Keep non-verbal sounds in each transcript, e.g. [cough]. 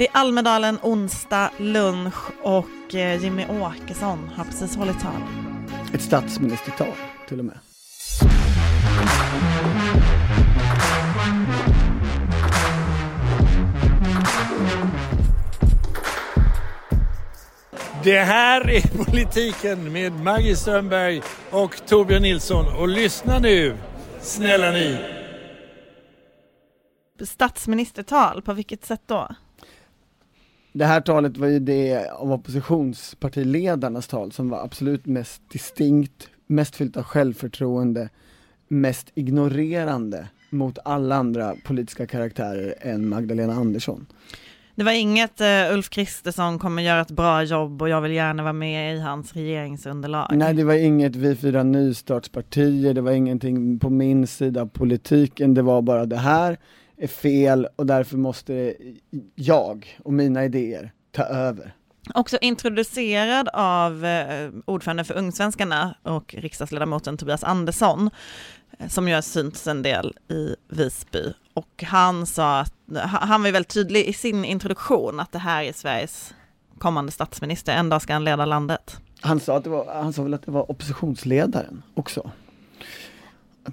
Det är Almedalen onsdag lunch och eh, Jimmy Åkesson har precis hållit tal. Ett statsministertal till och med. Det här är politiken med Maggie Strömberg och Torbjörn Nilsson. Och lyssna nu, snälla ni. Statsministertal, på vilket sätt då? Det här talet var ju det av oppositionspartiledarnas tal som var absolut mest distinkt, mest fyllt av självförtroende, mest ignorerande mot alla andra politiska karaktärer än Magdalena Andersson. Det var inget uh, Ulf Kristersson kommer göra ett bra jobb och jag vill gärna vara med i hans regeringsunderlag. Nej, det var inget vi fyra nystartspartier, det var ingenting på min sida av politiken, det var bara det här är fel och därför måste jag och mina idéer ta över. Också introducerad av eh, ordförande för Ungsvenskarna och riksdagsledamoten Tobias Andersson, eh, som ju har synts en del i Visby. Och han sa att, han var väldigt tydlig i sin introduktion att det här är Sveriges kommande statsminister, en dag ska han leda landet. Han sa, att det var, han sa väl att det var oppositionsledaren också?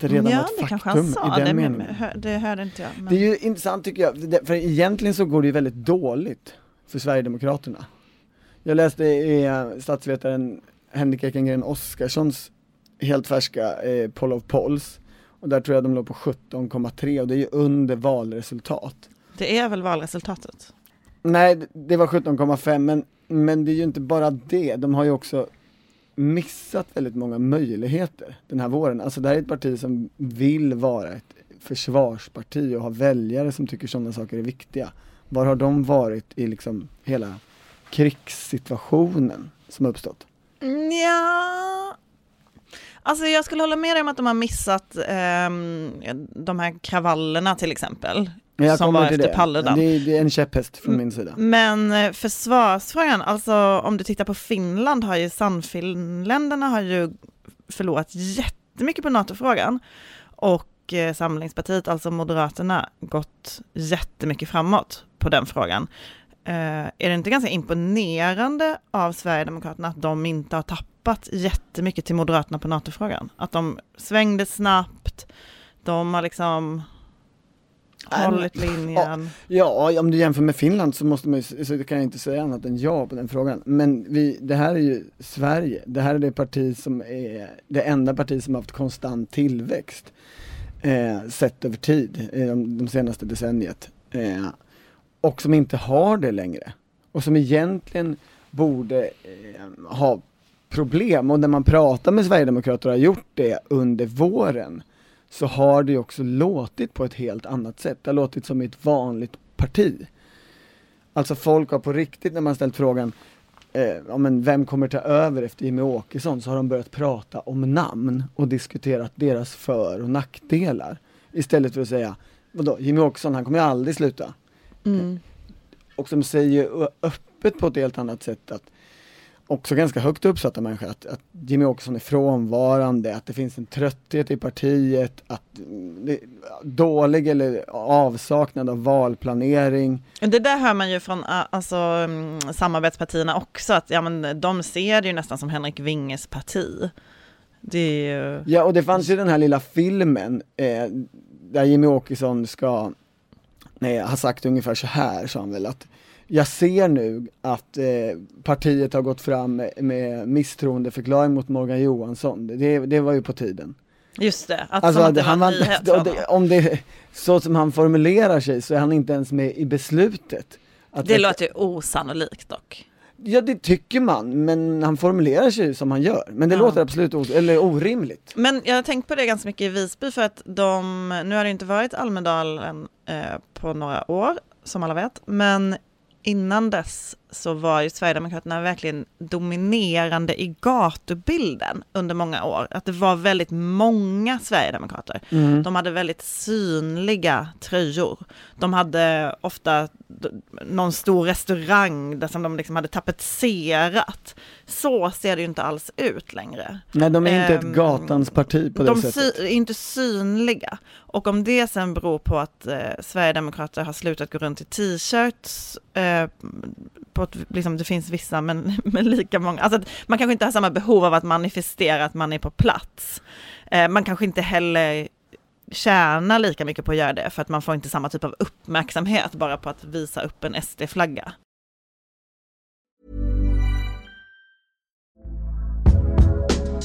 Att det redan ja, var ett faktum kanske han sa, i den det, meningen. det hörde inte jag. Men... Det är ju intressant tycker jag, för egentligen så går det ju väldigt dåligt för Sverigedemokraterna. Jag läste i eh, statsvetaren Henrik Ekengren Oskarssons helt färska eh, Poll of Polls och där tror jag de låg på 17,3 och det är ju under valresultat. Det är väl valresultatet? Nej, det var 17,5 men, men det är ju inte bara det, de har ju också missat väldigt många möjligheter den här våren. Alltså det här är ett parti som vill vara ett försvarsparti och ha väljare som tycker sådana saker är viktiga. Var har de varit i liksom hela krigssituationen som har uppstått? Ja, alltså jag skulle hålla med dig om att de har missat eh, de här kravallerna till exempel. Jag som var efter det. Paludan. Det, det är en käpphäst från min sida. Men eh, försvarsfrågan, alltså om du tittar på Finland har ju Sannfinländarna har ju förlorat jättemycket på NATO-frågan. Och eh, Samlingspartiet, alltså Moderaterna, gått jättemycket framåt på den frågan. Eh, är det inte ganska imponerande av Sverigedemokraterna att de inte har tappat jättemycket till Moderaterna på NATO-frågan? Att de svängde snabbt, de har liksom hållit linjen. Ja, om du jämför med Finland så måste man ju, så kan jag inte säga annat än ja på den frågan. Men vi, det här är ju Sverige, det här är det parti som är det enda parti som har haft konstant tillväxt eh, sett över tid, eh, de senaste decenniet. Eh, och som inte har det längre. Och som egentligen borde eh, ha problem och när man pratar med Sverigedemokrater och har gjort det under våren så har det också låtit på ett helt annat sätt. Det har låtit som ett vanligt parti. Alltså folk har på riktigt när man ställt frågan eh, ja, men vem kommer ta över efter Jimmie Åkesson så har de börjat prata om namn och diskuterat deras för och nackdelar. Istället för att säga, vadå, Jimmie Åkesson han kommer ju aldrig sluta. Mm. Och som säger öppet på ett helt annat sätt att också ganska högt uppsatta människor, att, att Jimmy Åkesson är frånvarande, att det finns en trötthet i partiet, att det, dålig eller avsaknad av valplanering. Det där hör man ju från alltså, mm, samarbetspartierna också, att ja, men de ser det ju nästan som Henrik Winges parti. Ju... Ja, och det fanns ju den här lilla filmen eh, där Jimmy Åkesson ska eh, ha sagt ungefär så här, sa han väl, att jag ser nu att eh, partiet har gått fram med, misstroendeförklaring mot Morgan Johansson. Det, det var ju på tiden. Just det, att alltså, att det han var var, det, Om det så som han formulerar sig så är han inte ens med i beslutet. det, det låter ju osannolikt dock. Ja det tycker man, men han formulerar sig som han gör. Men det ja. låter absolut os eller orimligt. Men jag har tänkt på det ganska mycket i Visby för att de, nu har det inte varit Almedalen eh, på några år som alla vet, men innan dess så var ju Sverigedemokraterna verkligen dominerande i gatubilden under många år. Att det var väldigt många Sverigedemokrater. Mm. De hade väldigt synliga tröjor. De hade ofta någon stor restaurang där som de liksom hade tapetserat. Så ser det ju inte alls ut längre. Nej, de är inte ett Ehm, gatans parti på det de sättet. sy- är inte synliga. Och om det sen beror på att eh, Sverigedemokrater har slutat gå runt i t-shirts, eh, på att liksom, det finns vissa men, [laughs] men lika många, alltså man kanske inte har samma behov av att manifestera att man är på plats. Eh, man kanske inte heller tjänar lika mycket på att göra det för att man får inte samma typ av uppmärksamhet bara på att visa upp en SD-flagga.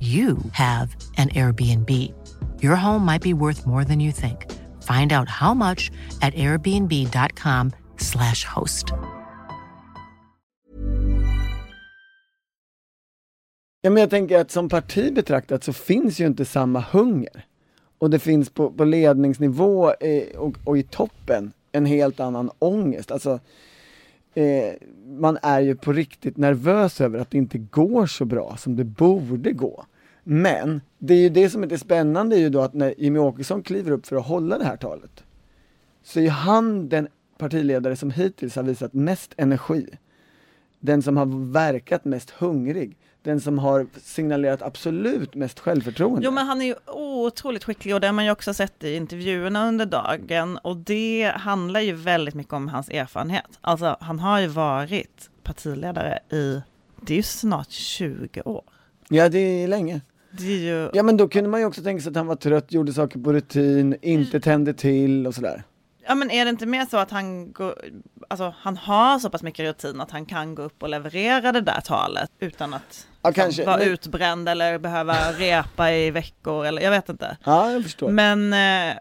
you have an Airbnb. Your home might be worth more than you think. Find out how much at airbnb.com/slash host. Ja, men jag tänker att som parti betraktat så finns ju inte samma hunger. Och det finns på, på ledningsnivå i, och, och i toppen en helt annan ångest. Alltså, eh, man är ju på riktigt nervös över att det inte går så bra som det borde gå. Men det är ju det som är det spännande är ju då att när Jimmy Åkesson kliver upp för att hålla det här talet så är ju han den partiledare som hittills har visat mest energi. Den som har verkat mest hungrig. Den som har signalerat absolut mest självförtroende. Jo men han är ju otroligt skicklig och det har man ju också sett i intervjuerna under dagen och det handlar ju väldigt mycket om hans erfarenhet. Alltså han har ju varit partiledare i, det är ju snart 20 år. Ja, det är länge. Det är ju, Ja, men då kunde man ju också tänka sig att han var trött, gjorde saker på rutin, inte tände till och sådär. Ja men är det inte mer så att han går, alltså han har så pass mycket rutin att han kan gå upp och leverera det där talet utan att Ja, liksom kanske. vara Men- utbränd eller behöva repa i veckor eller jag vet inte. Ja, jag förstår. Men eh,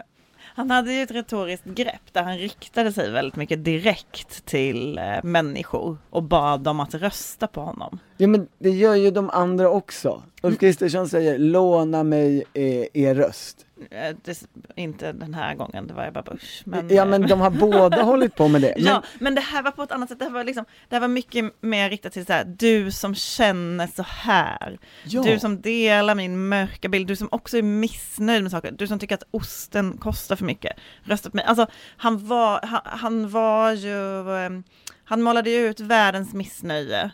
han hade ju ett retoriskt grepp där han riktade sig väldigt mycket direkt till eh, människor och bad dem att rösta på honom. Ja, men det gör ju de andra också. Ulf Kristersson säger, låna mig eh, er röst. Eh, det, inte den här gången, det var Ebba Busch. Men, ja, eh, men de har båda [laughs] hållit på med det. Men, Ja, men det här var på ett annat sätt. Det här var, liksom, det här var mycket mer riktat till så här, du som känner så här. Ja. Du som delar min mörka bild, du som också är missnöjd med saker, du som tycker att osten kostar för mycket. Rösta på mig. Alltså, han var, han, han var ju, han målade ju ut världens missnöje.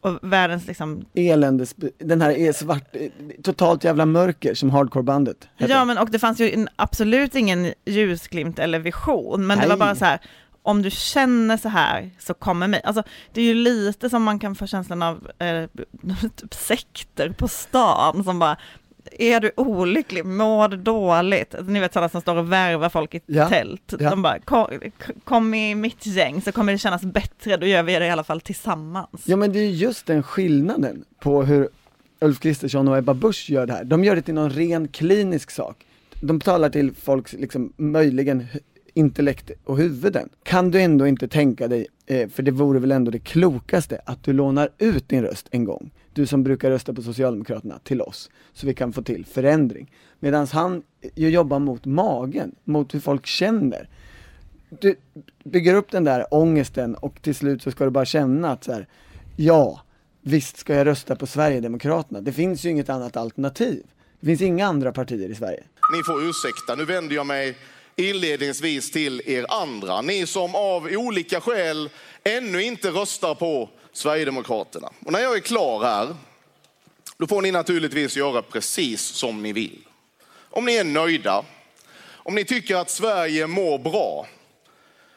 Och världens liksom eländes, den här är svart, totalt jävla mörker som hardcorebandet. Ja men och det fanns ju absolut ingen ljusglimt eller vision, men det var Nej. bara så här, om du känner så här så kommer mig, alltså det är ju lite som man kan få känslan av eh, [laughs] typ sekter på stan som bara, är du olycklig, mår du dåligt? Ni vet sådana som står och värvar folk i Ja, tält, ja. de bara, kom, kom i mitt gäng så kommer det kännas bättre, då gör vi det i alla fall tillsammans. Ja men det är just den skillnaden på hur Ulf Kristersson och Ebba Busch gör det här. De gör det till någon ren klinisk sak. De talar till folks, liksom, möjligen intellekt och huvuden. Kan du ändå inte tänka dig, eh, för det vore väl ändå det klokaste, att du lånar ut din röst en gång. Du som brukar rösta på Socialdemokraterna, till oss. Så vi kan få till förändring. Medan han ju jobbar mot magen, mot hur folk känner du bygger upp den där ångesten och till slut så ska du bara känna att så här, ja, visst ska jag rösta på Sverigedemokraterna. Det finns ju inget annat alternativ. Det finns inga andra partier i Sverige. Ni får ursäkta, nu vänder jag mig inledningsvis till er andra. Ni som av olika skäl ännu inte röstar på Sverigedemokraterna. Och när jag är klar här, då får ni naturligtvis göra precis som ni vill. Om ni är nöjda, om ni tycker att Sverige mår bra,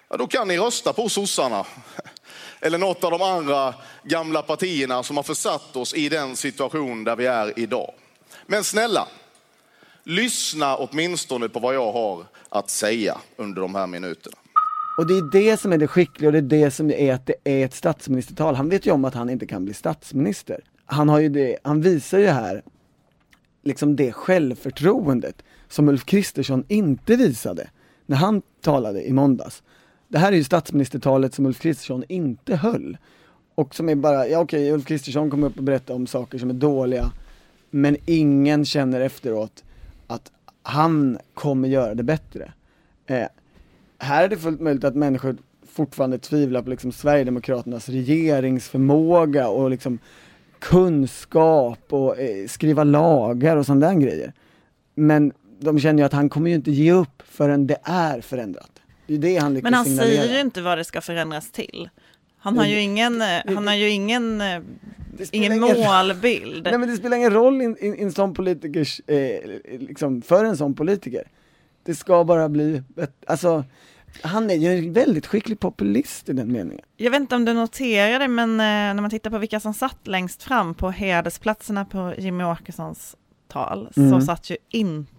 ja, då kan ni rösta på sossarna. [laughs] Eller något av de andra gamla partierna som har försatt oss i den situation där vi är idag. Men snälla, lyssna åtminstone på vad jag har att säga under de här minuterna. Och det är det som är det skickliga och det är det som är att det är ett statsministertal. Han vet ju om att han inte kan bli statsminister. Han har ju det, han visar ju här liksom det självförtroendet som Ulf Kristersson inte visade när han talade i måndags. Det här är ju statsministertalet som Ulf Kristersson inte höll. Och som är bara, ja okej, Ulf Kristersson kommer upp och berättar om saker som är dåliga, men ingen känner efteråt att han kommer göra det bättre. Eh, här är det fullt möjligt att människor fortfarande tvivlar på liksom Sverigedemokraternas regeringsförmåga och liksom kunskap och eh, skriva lagar och sådana grejer. Men de känner ju att han kommer ju inte ge upp förrän det är förändrat. Det är det han lyckas Men han signalera. säger ju inte vad det ska förändras till. Han har ju ingen, eh, han har ju ingen, eh, ingen målbild. Nej men det spelar ingen roll in, in, in politikers, eh, liksom för en sån politiker. Det ska bara bli, alltså, han är ju en väldigt skicklig populist i den meningen. Jag vet inte om du noterade, men eh, när man tittar på vilka som satt längst fram på hedersplatserna på Jimmy Åkessons tal, Mm. så satt ju inte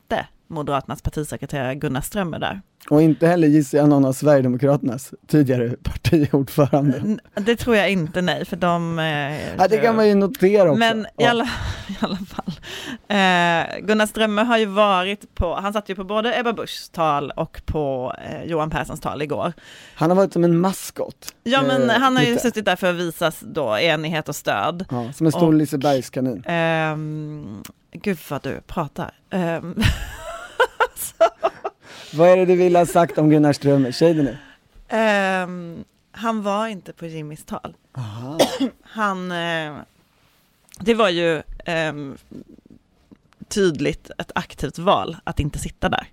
Moderaternas partisekreterare Gunnar Strömmer där. Och inte heller gissar jag någon av Sverigedemokraternas tidigare [laughs] partiordförande. Det tror jag inte, nej, för de... Eh, Ja, det kan man ju notera också. Men i alla, [laughs] i alla fall, eh, Gunnar Strömmer har ju varit på, han satt ju på både Ebba Buschs tal och på eh, Johan Perssons tal igår. Han har varit som en maskot. Ja men Eh, han har ju lite. suttit där för att visa då enighet och stöd. Ja, som en stor Och- Lisebergskanin. Gud vad du pratar. Ehm, [laughs] Vad är det du vill ha sagt om Gunnar Strömmer? Säg det nu. ehm, han var inte på Jimmys tal. Aha. Han, eh, det var ju ehm, tydligt ett aktivt val att inte sitta där.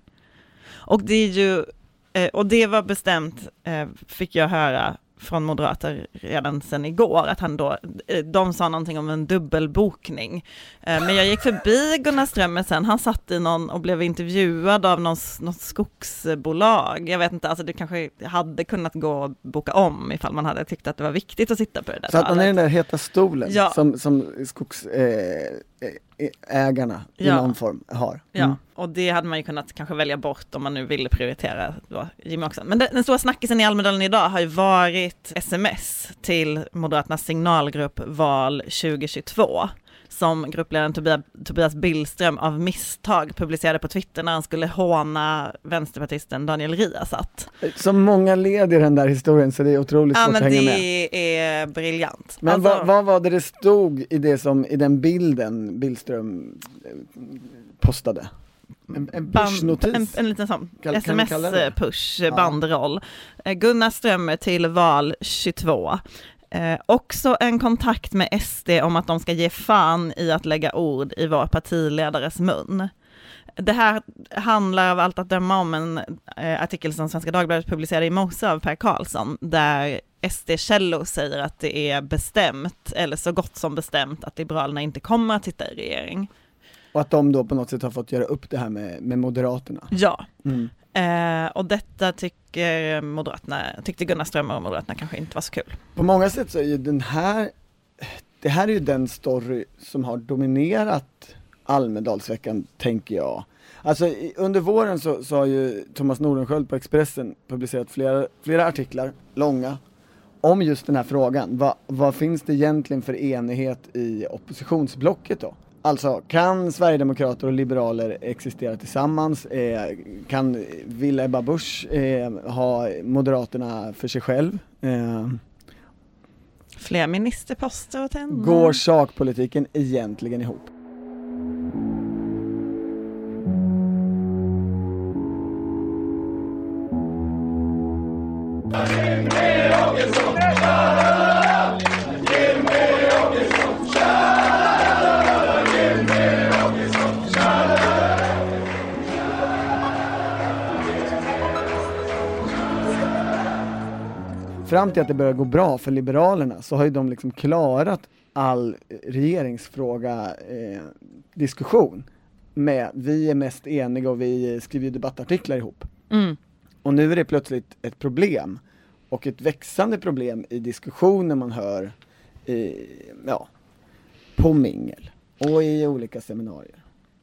Och det är ju, eh, och det var bestämt, eh, fick jag höra från moderater redan sedan igår, att han då, eh, de sa någonting om en dubbelbokning. Eh, men jag gick förbi Gunnar Strömmer sen, han satt i någon och blev intervjuad av någon, något skogsbolag. Jag vet inte, alltså det kanske hade kunnat gå att boka om ifall man hade tyckt att det var viktigt att sitta på det där Så att han är talet. den där heta stolen Ja. som, som skogsägarna eh, ägarna i Ja. någon form har. Ja, Mm. och det hade man ju kunnat kanske välja bort om man nu ville prioritera då Jimmy också. Men den, den stora snackisen i Almedalen idag har ju varit sms till Moderaternas signalgrupp val 2022 som gruppledaren Tobias, Tobias Billström av misstag publicerade på Twitter när han skulle håna vänsterpartisten Daniel Riazat. Så många led i den där historien så det är otroligt Ja svårt men att hänga med. det är briljant. Men Alltså- vad, vad var det det stod i det som, i den bilden Billström eh, postade? En, en pushnotis? En, en liten sån sms-push, Ja. bandroll. Eh, Gunnar Strömmer till val 22. Eh, också en kontakt med SD om att de ska ge fan i att lägga ord i vår partiledares mun. Det här handlar av allt att döma om en eh, artikel som Svenska Dagbladet publicerade i morse av Per Karlsson, där SD-källor säger att det är bestämt, eller så gott som bestämt, att Liberalerna inte kommer att sitta i regering. Och att de då på något sätt har fått göra upp det här med, med Moderaterna. Ja, Mm. Eh, och detta tycker Moderaterna, tyckte Gunnar Strömmer och Moderaterna kanske inte var så kul. På många sätt så är ju den här, det här är ju den story som har dominerat Almedalsveckan, tänker jag. Alltså i- under våren så, så har ju Thomas Nordenskjöld på Expressen publicerat flera, flera artiklar, långa, om just den här frågan. Va, vad finns det egentligen för enighet i oppositionsblocket då? Alltså, kan Sverigedemokrater och liberaler existera tillsammans? Eh, kan, vill Ebba Busch eh, ha Moderaterna för sig själv? Eh, Fler ministerposter åt henne. Går sakpolitiken egentligen ihop? Fram till att det börjar gå bra för Liberalerna så har ju de liksom klarat all regeringsfråga eh, diskussion med vi är mest eniga och vi skriver debattartiklar ihop. Mm. Och nu är det plötsligt ett problem och ett växande problem i diskussioner man hör i, ja, på mingel och i olika seminarier.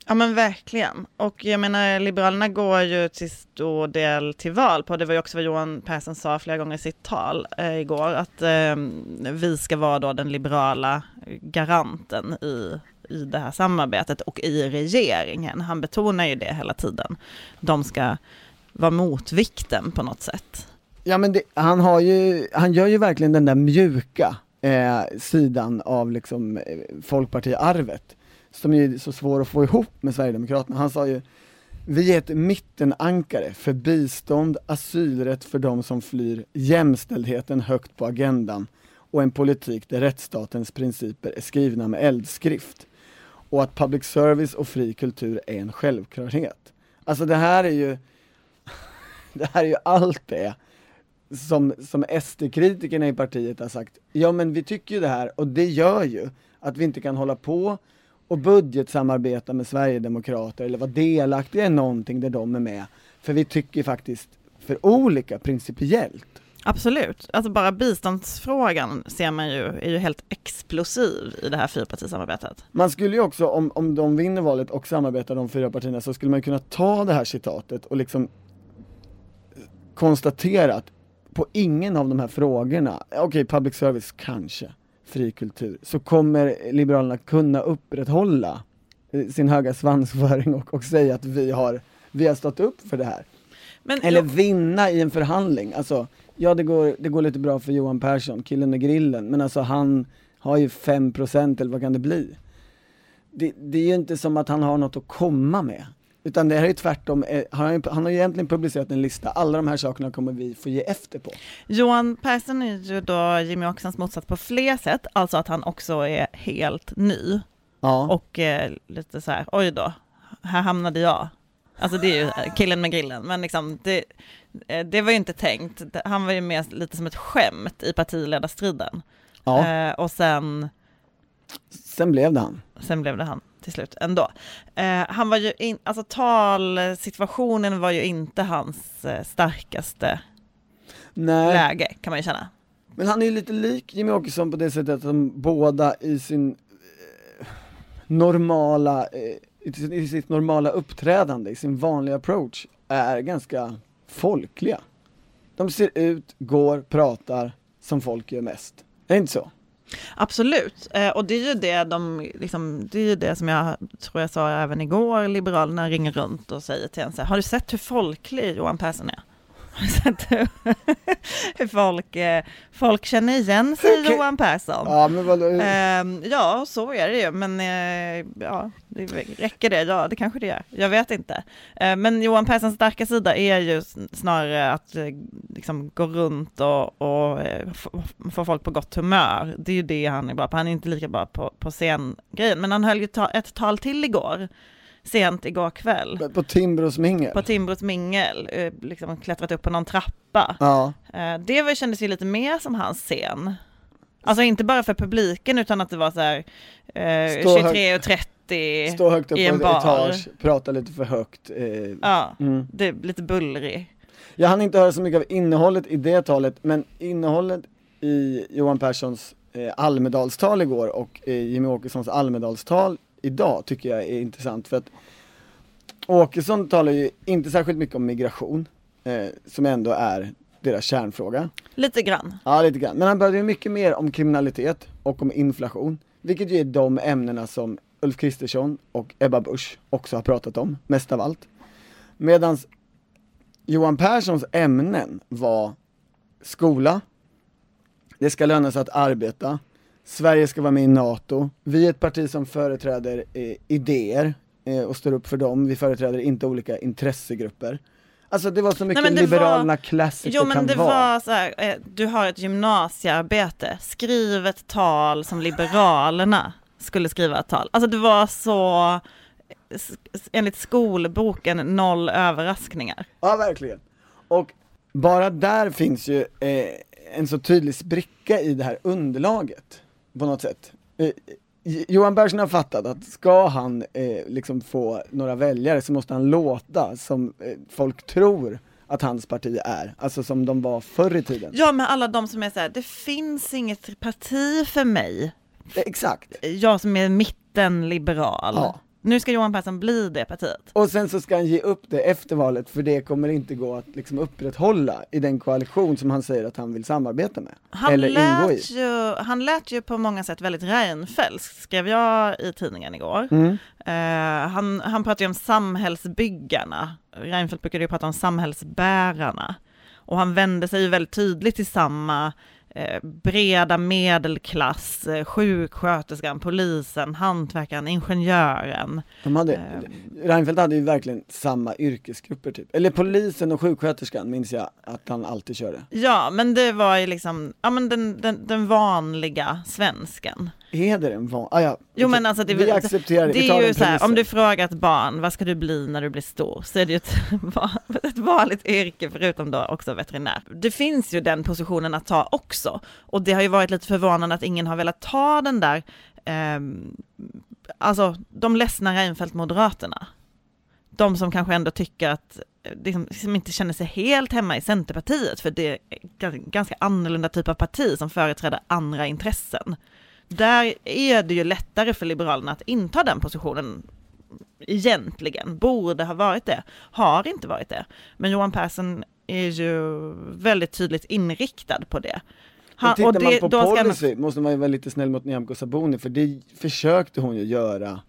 Ja men verkligen. Och jag menar Liberalerna går ju till stor del till val på, det var ju också vad Johan Persson sa flera gånger i sitt tal eh, igår, att eh, vi ska vara då den liberala garanten i, i det här samarbetet och i regeringen. Han betonar ju det hela tiden. De ska vara motvikten på något sätt. Ja men det, han har ju, han gör ju verkligen den där mjuka eh, sidan av liksom eh, folkpartiarvet som är så svår att få ihop med Sverigedemokraterna. Han sa ju vi är ett mittenankare för bistånd, asylrätt för de som flyr, jämställdheten högt på agendan och en politik där rättsstatens principer är skrivna med eldskrift. Och att public service och fri kultur är en självklarhet. Alltså det här är ju, [laughs] det här är ju allt det som, som SD-kritikerna i partiet har sagt, ja men vi tycker ju det här och det gör ju att vi inte kan hålla på och budgetsamarbeta med Sverigedemokrater eller vara delaktiga i någonting där de är med. För vi tycker faktiskt för olika principiellt. Absolut, alltså bara biståndsfrågan ser man ju är ju helt explosiv i det här fyrpartisamarbetet. Man skulle ju också, om, om de vinner valet och samarbetar de fyra partierna, så skulle man kunna ta det här citatet och liksom konstatera att på ingen av de här frågorna, okej okay, public service kanske, fri kultur, så kommer Liberalerna kunna upprätthålla eh, sin höga svansföring och, och säga att vi har, vi har stått upp för det här. Men, Eller vinna i en förhandling, alltså ja det går, det går lite bra för Johan Persson, killen med grillen, men alltså han har ju 5% eller vad kan det bli? Det, det är ju inte som att han har något att komma med. Utan det här är tvärtom, eh, han, han har egentligen publicerat en lista, alla de här sakerna kommer vi få ge efter på. Johan Persson är ju då Jimmy Åkessons motsats på fler sätt, alltså att han också är helt ny. Ja. Och eh, lite så här, oj då, här hamnade jag. Alltså det är ju killen med grillen, men liksom det, eh, det var ju inte tänkt. Han var ju mer lite som ett skämt i partiledarstriden. Ja. Eh, och sen... Sen blev det han. Sen blev det han till slut ändå. Eh, han var ju in, alltså talsituationen var ju inte hans eh, starkaste Nej. läge kan man ju känna. Men han är ju lite lik Jimmy Åkesson på det sättet att de båda i sin eh, normala, eh, i sitt normala uppträdande, i sin vanliga approach, är ganska folkliga. De ser ut, går, pratar som folk gör mest. Är det inte så? Absolut, eh, och det är ju det de, liksom, det är ju det som jag tror jag sa även igår, Liberalerna ringer runt och säger till en så här, har du sett hur folklig Johan Persson är? [laughs] [laughs] hur folk, eh, folk känner igen sig okay. Johan Persson. Ja, men vad, uh, ja, så är det ju, men uh, ja, det räcker det? Ja, det kanske det gör. Jag vet inte. Uh, men Johan Perssons starka sida är ju snarare att liksom, gå runt och, och få folk på gott humör. Det är ju det han är bra på. Han är inte lika bra på, på scengrejen, men han höll ju ta ett tal till igår sent igår kväll. På Timbros mingel? På Timbros mingel, eh, liksom klättrat upp på någon trappa. Ja. Eh, det kändes ju lite mer som hans scen. Alltså inte bara för publiken utan att det var så här eh, 23.30 Stå högt upp i en på ett etage, prata lite för högt. Eh, ja, mm. det är lite bullrig. Jag hann inte höra så mycket av innehållet i det talet, men innehållet i Johan Perssons eh, Almedalstal igår och eh, Jimmy Åkessons Almedalstal idag tycker jag är intressant för att Åkesson talar ju inte särskilt mycket om migration, eh, som ändå är deras kärnfråga. Lite grann. Ja, lite grann. Men han pratar ju mycket mer om kriminalitet och om inflation, vilket ju är de ämnena som Ulf Kristersson och Ebba Busch också har pratat om, mest av allt. Medan Johan Perssons ämnen var skola, det ska löna sig att arbeta, Sverige ska vara med i NATO. Vi är ett parti som företräder eh, idéer eh, och står upp för dem. Vi företräder inte olika intressegrupper. Alltså det var så mycket Nej, Liberalerna classic Jo men det vara. var så här, eh, du har ett gymnasiearbete, skriv ett tal som Liberalerna skulle skriva ett tal. Alltså det var så, enligt skolboken, noll överraskningar. Ja verkligen. Och bara där finns ju eh, en så tydlig spricka i det här underlaget på något sätt. Eh, Johan Persson har fattat att ska han eh, liksom få några väljare så måste han låta som eh, folk tror att hans parti är, alltså som de var förr i tiden. Ja, men alla de som är så här, det finns inget parti för mig. Exakt. Jag som är mittenliberal. Ja. Nu ska Johan Persson bli det partiet. Och sen så ska han ge upp det efter valet för det kommer inte gå att liksom upprätthålla i den koalition som han säger att han vill samarbeta med. Han eller ingå i. Ju, han lät ju på många sätt väldigt Reinfeldt, skrev jag i tidningen igår. Mm. Uh, han, han pratar ju om samhällsbyggarna. Reinfeldt brukade ju prata om samhällsbärarna. Och han vände sig ju väldigt tydligt till samma breda medelklass, eh, sjuksköterskan, polisen, hantverkaren, ingenjören. De hade, Ehm. Reinfeldt hade ju verkligen samma yrkesgrupper typ. Eller polisen och sjuksköterskan minns jag att han alltid körde. Ja, men det var ju liksom, ja men den, den, den vanliga svensken. Är det en van... Ah, ja. Jo men alltså det, Vi accepterar det, det är ju så här, om du frågar ett barn, vad ska du bli när du blir stor? Så är det ju ett, [laughs] ett vanligt yrke förutom då också veterinär. Det finns ju den positionen att ta också. Och det har ju varit lite förvånande att ingen har velat ta den där, ehm, alltså de ledsna Reinfeldt-moderaterna. De som kanske ändå tycker att, eh, liksom, som inte känner sig helt hemma i Centerpartiet, för det är ganska annorlunda typ av parti som företräder andra intressen. Där är det ju lättare för Liberalerna att inta den positionen egentligen, borde ha varit det, har inte varit det. Men Johan Persson är ju väldigt tydligt inriktad på det. Men tittar man på då ska man- policy måste man ju vara lite snäll mot Nyamko Sabuni för det försökte hon ju göra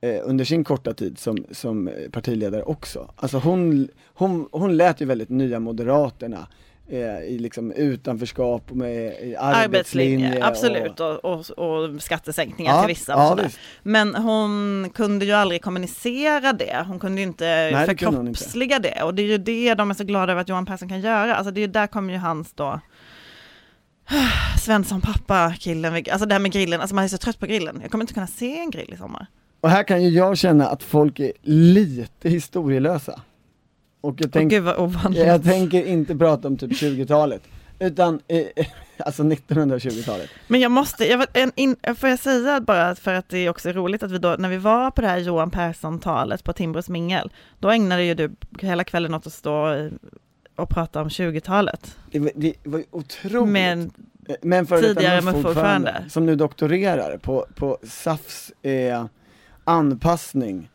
eh, under sin korta tid som, som partiledare också. Alltså hon, hon, hon lät ju väldigt nya Moderaterna i liksom utanförskap och med i arbetslinje. Arbetslinje, absolut, och, och, och skattesänkningar Ja, till vissa. Ja. Men hon kunde ju aldrig kommunicera det, hon kunde ju inte det kunde hon inte. förkroppsliga det. Och det är ju det de är så glada över att Johan Persson kan göra. Alltså det är ju där kommer ju hans då [sighs] Svensson pappa killen, alltså det här med grillen, alltså man är så trött på grillen. Jag kommer inte kunna se en grill i sommar. Och här kan ju jag känna att folk är lite historielösa. Och jag, tänk, ovanligt. jag tänker inte prata om typ 20-talet, utan eh, [laughs] alltså 1920-talet. Men jag måste, jag, en, in, får jag säga bara för att det är också roligt att vi då, när vi var på det här Johan Persson-talet på Timbros mingel, då ägnade ju du hela kvällen åt att stå och prata om 20-talet. Det det var otroligt. Med, Men för Tidigare MUF-ordförande. MUF-ordförande som nu doktorerar på, på SAFs eh, anpassning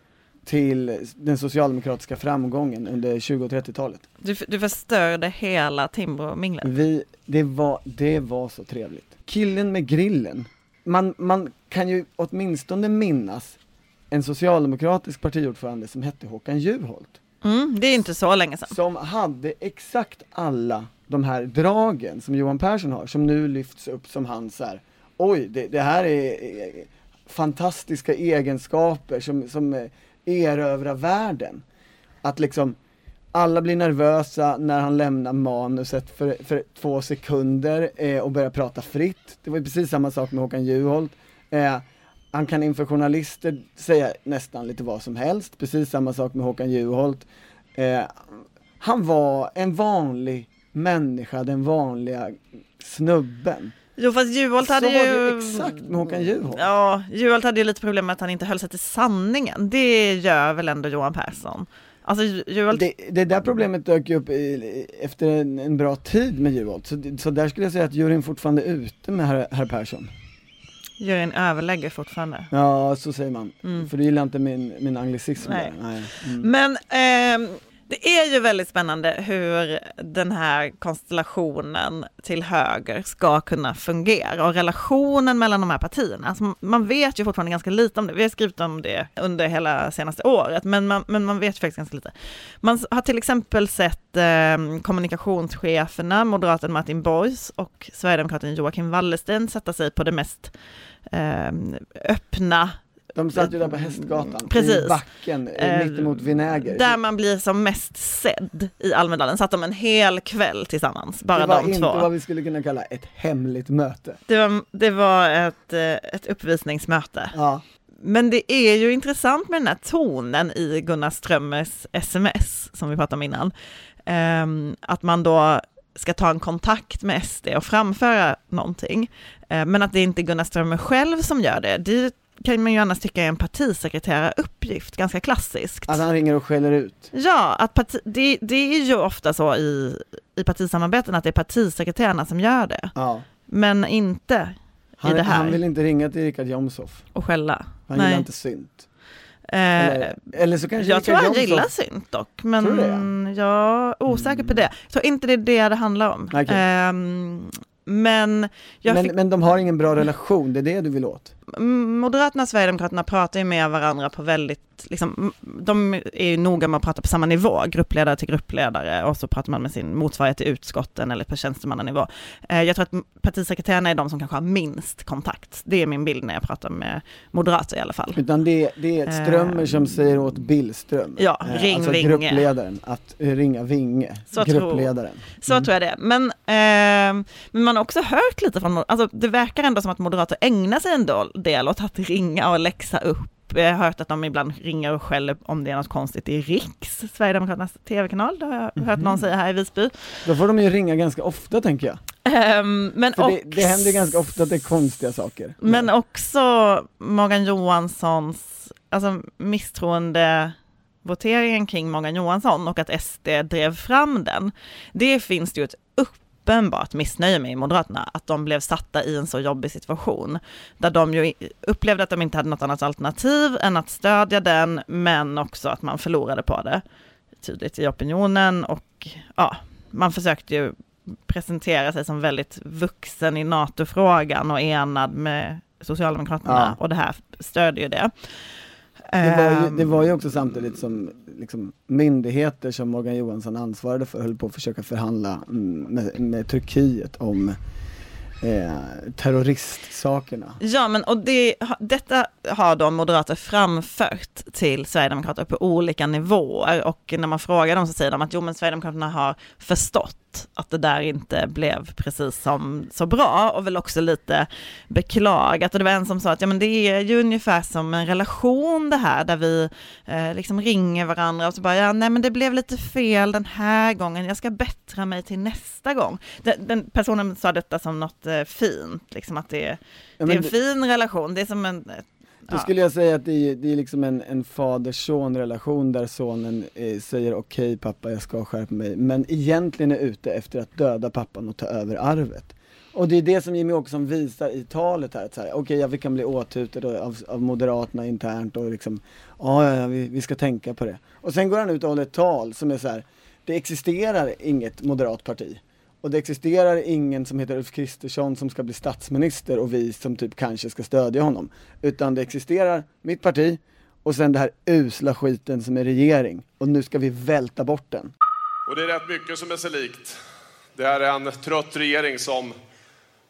till den socialdemokratiska framgången under 20 och 30-talet. du, du förstörde hela Timbro-minglet. Vi, det var, det var så trevligt. Killen med grillen, man, man kan ju åtminstone minnas en socialdemokratisk partiordförande som hette Håkan Juholt. Mm, det är inte så länge sedan. som hade exakt alla de här dragen som Johan Persson har, som nu lyfts upp som hans här, oj, det, det här är eh, fantastiska egenskaper som, som erövra världen. Att liksom alla blir nervösa när han lämnar manuset för, för två sekunder eh, och börjar prata fritt. Det var ju precis samma sak med Håkan Juholt. Eh, han kan inför journalister säga nästan lite vad som helst, precis samma sak med Håkan Juholt. Eh, han var en vanlig människa, den vanliga snubben. Jo fast Juholt hade ju... exakt med Håkan Juholt. Ja, Juholt hade ju lite problem med att han inte höll sig till sanningen. Det gör väl ändå Johan Persson. Alltså Juholt Det, det där problemet dök ju upp i, efter en, en bra tid med Juholt, så, så där skulle jag säga att juryn fortfarande är ute med herr, herr Persson. juryn överlägger fortfarande. Ja, så säger man. Mm. För du gillar inte min, min anglicism Nej. Nej. Mm. Men ehm, det är ju väldigt spännande hur den här konstellationen till höger ska kunna fungera och relationen mellan de här partierna. Alltså man vet ju fortfarande ganska lite om det. Vi har skrivit om det under hela senaste året, men man, men man vet faktiskt ganska lite. Man har till exempel sett eh, kommunikationscheferna, moderaten Martin Borgs och sverigedemokraten Joakim Wallersten sätta sig på det mest eh, öppna de satt ju där på Hästgatan, Precis. i backen, Eh, eh, mittemot Vinäger. Där man blir som mest sedd i Almedalen, satt de en hel kväll tillsammans, bara det var de inte två. vad vi skulle kunna kalla ett hemligt möte. Det var, det var ett, eh, ett uppvisningsmöte. Ja. Men det är ju intressant med den här tonen i Gunnar Strömmers sms, som vi pratade om innan. Ehm, att man då ska ta en kontakt med SD och framföra någonting. Eh, men att det inte är Gunnar Strömmer själv som gör det. Det kan man ju annars tycka är en partisekreteraruppgift, ganska klassiskt. Att han ringer och skäller ut. Ja, att parti, det, det är ju ofta så i, i partisamarbeten att det är partisekreterarna som gör det, Ja. men inte Han, det här. han vill inte ringa till Richard Jomshof. att skälla. Han Nej. gillar inte synt. Eh, Eller, eller så kanske jag tror han Jomshof- gillar synt dock, men? Mm. jag är osäker på det. Jag tror inte det är det det handlar om. Ehm, men men, fick, men de har ingen bra relation, det är det du vill åt? Moderaterna och Sverigedemokraterna pratar ju med varandra på väldigt liksom, de är ju noga med att prata på samma nivå, gruppledare till gruppledare och så pratar man med sin motsvarighet i utskotten eller på tjänstemannanivå. Eh, jag tror att partisekreterarna är de som kanske har minst kontakt. Det är min bild när jag pratar med moderater i alla fall. Utan det, det är ett Strömmer Eh. som säger åt Billström, Ja, ring alltså Vinge. gruppledaren, att eh, ringa Vinge, Så gruppledaren. Så tror jag det. Men, eh, men man har också hört lite från, alltså det verkar ändå som att moderater ägnar sig en del åt att ringa och läxa upp. Jag har hört att de ibland ringer och skäller om det är något konstigt i Riks, Sverigedemokraternas tv-kanal, det har jag hört någon säga här i Visby. Då får de ju ringa ganska ofta tänker jag. Ehm, men, För det, också, det händer ganska ofta att det är konstiga saker. men också Morgan Johanssons, alltså misstroende voteringen kring Morgan Johansson och att SD drev fram den. Det finns det ju ett uppenbart missnöje med i Moderaterna, att de blev satta i en så jobbig situation, där de ju upplevde att de inte hade något annat alternativ än att stödja den, men också att man förlorade på det tydligt i opinionen och ja, man försökte ju presentera sig som väldigt vuxen i NATO-frågan och enad med Socialdemokraterna Ja. och det här stödjer ju det. Det var, ju, Ehm, det var ju också samtidigt som liksom, myndigheter som Morgan Johansson ansvarade för höll på att försöka förhandla mm, med, med Turkiet om eh, terroristsakerna. Ja, men och det, detta har då moderater framfört till Sverigedemokrater på olika nivåer och när man frågar dem så säger de att jo men Sverigedemokraterna har förstått att det där inte blev precis som så bra och väl också lite beklagat. Och det var en som sa att ja men det är ju ungefär som en relation det här där vi eh, liksom ringer varandra och så bara ja nej men det blev lite fel den här gången, jag ska bättra mig till nästa gång. Den, den personen sa detta som något eh, fint, liksom att det är Ja, det är en men fin relation, det är som en... Då skulle jag säga att det är, det är liksom en, en fader-son relation där sonen eh, säger okej pappa jag ska skärpa mig, men egentligen är ute efter att döda pappan och ta över arvet. Och det är det som Jimmy Åkesson visar i talet här, att så här, okej ja, vi kan bli åthutade av, av Moderaterna internt och liksom, ja ja, ja vi, vi ska tänka på det. Och sen går han ut och håller ett tal som är så här, det existerar inget moderat parti. Och det existerar ingen som heter Ulf Kristersson som ska bli statsminister och vi som typ kanske ska stödja honom. Utan det existerar mitt parti och sen det här usla skiten som är regering. Och nu ska vi välta bort den. Och det är rätt mycket som är sig likt. Det är en trött regering som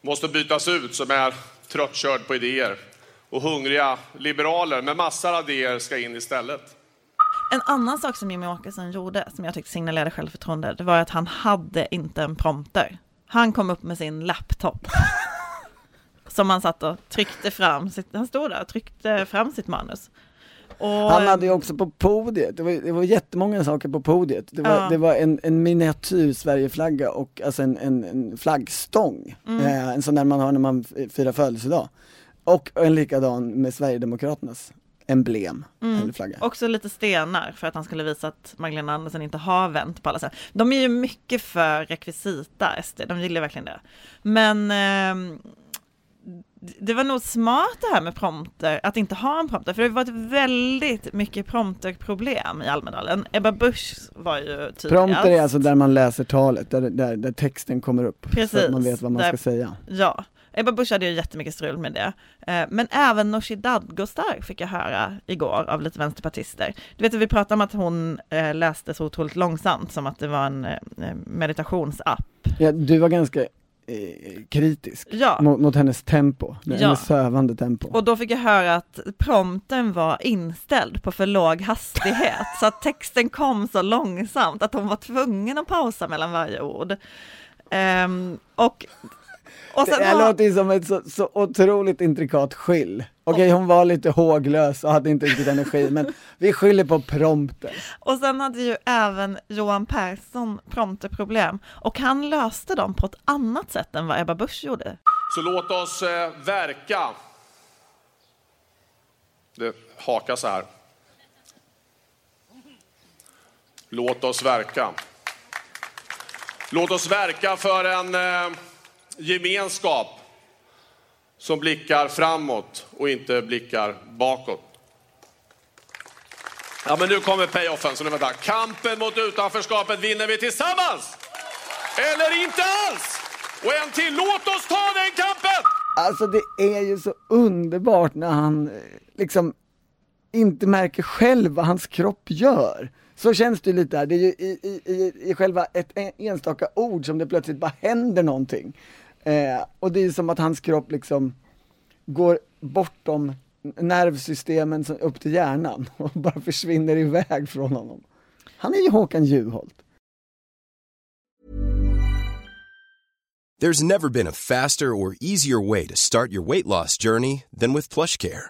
måste bytas ut, som är tröttkörd på idéer. Och hungriga liberaler med massor av idéer ska in istället. En annan sak som Jimmie Åkesson gjorde, som jag tyckte signalerade självförtroende, det var att han hade inte en prompter. Han kom upp med sin laptop. [laughs] som han satt och tryckte fram, sitt, han stod där och tryckte fram sitt manus. Och, Han hade ju också på podiet, det var, det var jättemånga saker på podiet. Det var, Ja. det var en, en miniatyr Sverigeflagga och alltså en, en, en flaggstång. Mm. Eh, en sån där man har när man firar födelsedag. Och en likadan med Sverigedemokraternas emblem, Mm. eller flagga. Också lite stenar för att han skulle visa att Magdalena Andersson inte har vänt på alla sätt. De är ju mycket för rekvisita, SD, de gillar verkligen det. Men ehm, det var nog smart det här med prompter, att inte ha en prompter, för det har varit väldigt mycket prompterproblem i Almedalen. Ebba Busch var ju tydligast. Prompter är alltså där man läser talet, där, där, där texten kommer upp. Så Precis, att man vet vad man där- ska säga. Ja, Ebba Busch hade ju jättemycket strul med det. Eh, Men även Nooshi Dadgostar fick jag höra igår av lite vänsterpartister. Du vet, vi pratade om att hon eh, läste så otroligt långsamt, som att det var en eh, meditationsapp. Ja, du var ganska kritisk Ja, mot, mot hennes tempo, Ja. hennes sövande tempo. och då fick jag höra att prompten var inställd på för låg hastighet, så att texten kom så långsamt att hon var tvungen att pausa mellan varje ord. Ehm, och, och Det sen här har- låter ju som ett så, så otroligt intrikat skyll. Okej, hon var lite håglös och hade inte riktigt energi, [laughs] men vi skyller på prompten. Och sen hade ju även Johan Persson prompterproblem och han löste dem på ett annat sätt än vad Ebba Busch gjorde. Så låt oss eh, verka. Det hakar så här. Låt oss verka. Låt oss verka för en eh, gemenskap som blickar framåt och inte blickar bakåt. Ja, men nu kommer payoffen, så nu vänta. Kampen mot utanförskapet vinner vi tillsammans! Eller inte alls! Och en till, låt oss ta den kampen! Alltså det är ju så underbart när han eh, liksom inte märker själv vad hans kropp gör. Så känns det lite här, det är ju i, i, i, i själva ett enstaka ord som det plötsligt bara händer någonting. Eh, och det är som att hans kropp liksom går bortom nervsystemen upp till hjärnan [laughs] och bara försvinner iväg från honom. Han är ju Håkan Juholt. There's never been a faster or easier way to start your weight loss journey than with PlushCare.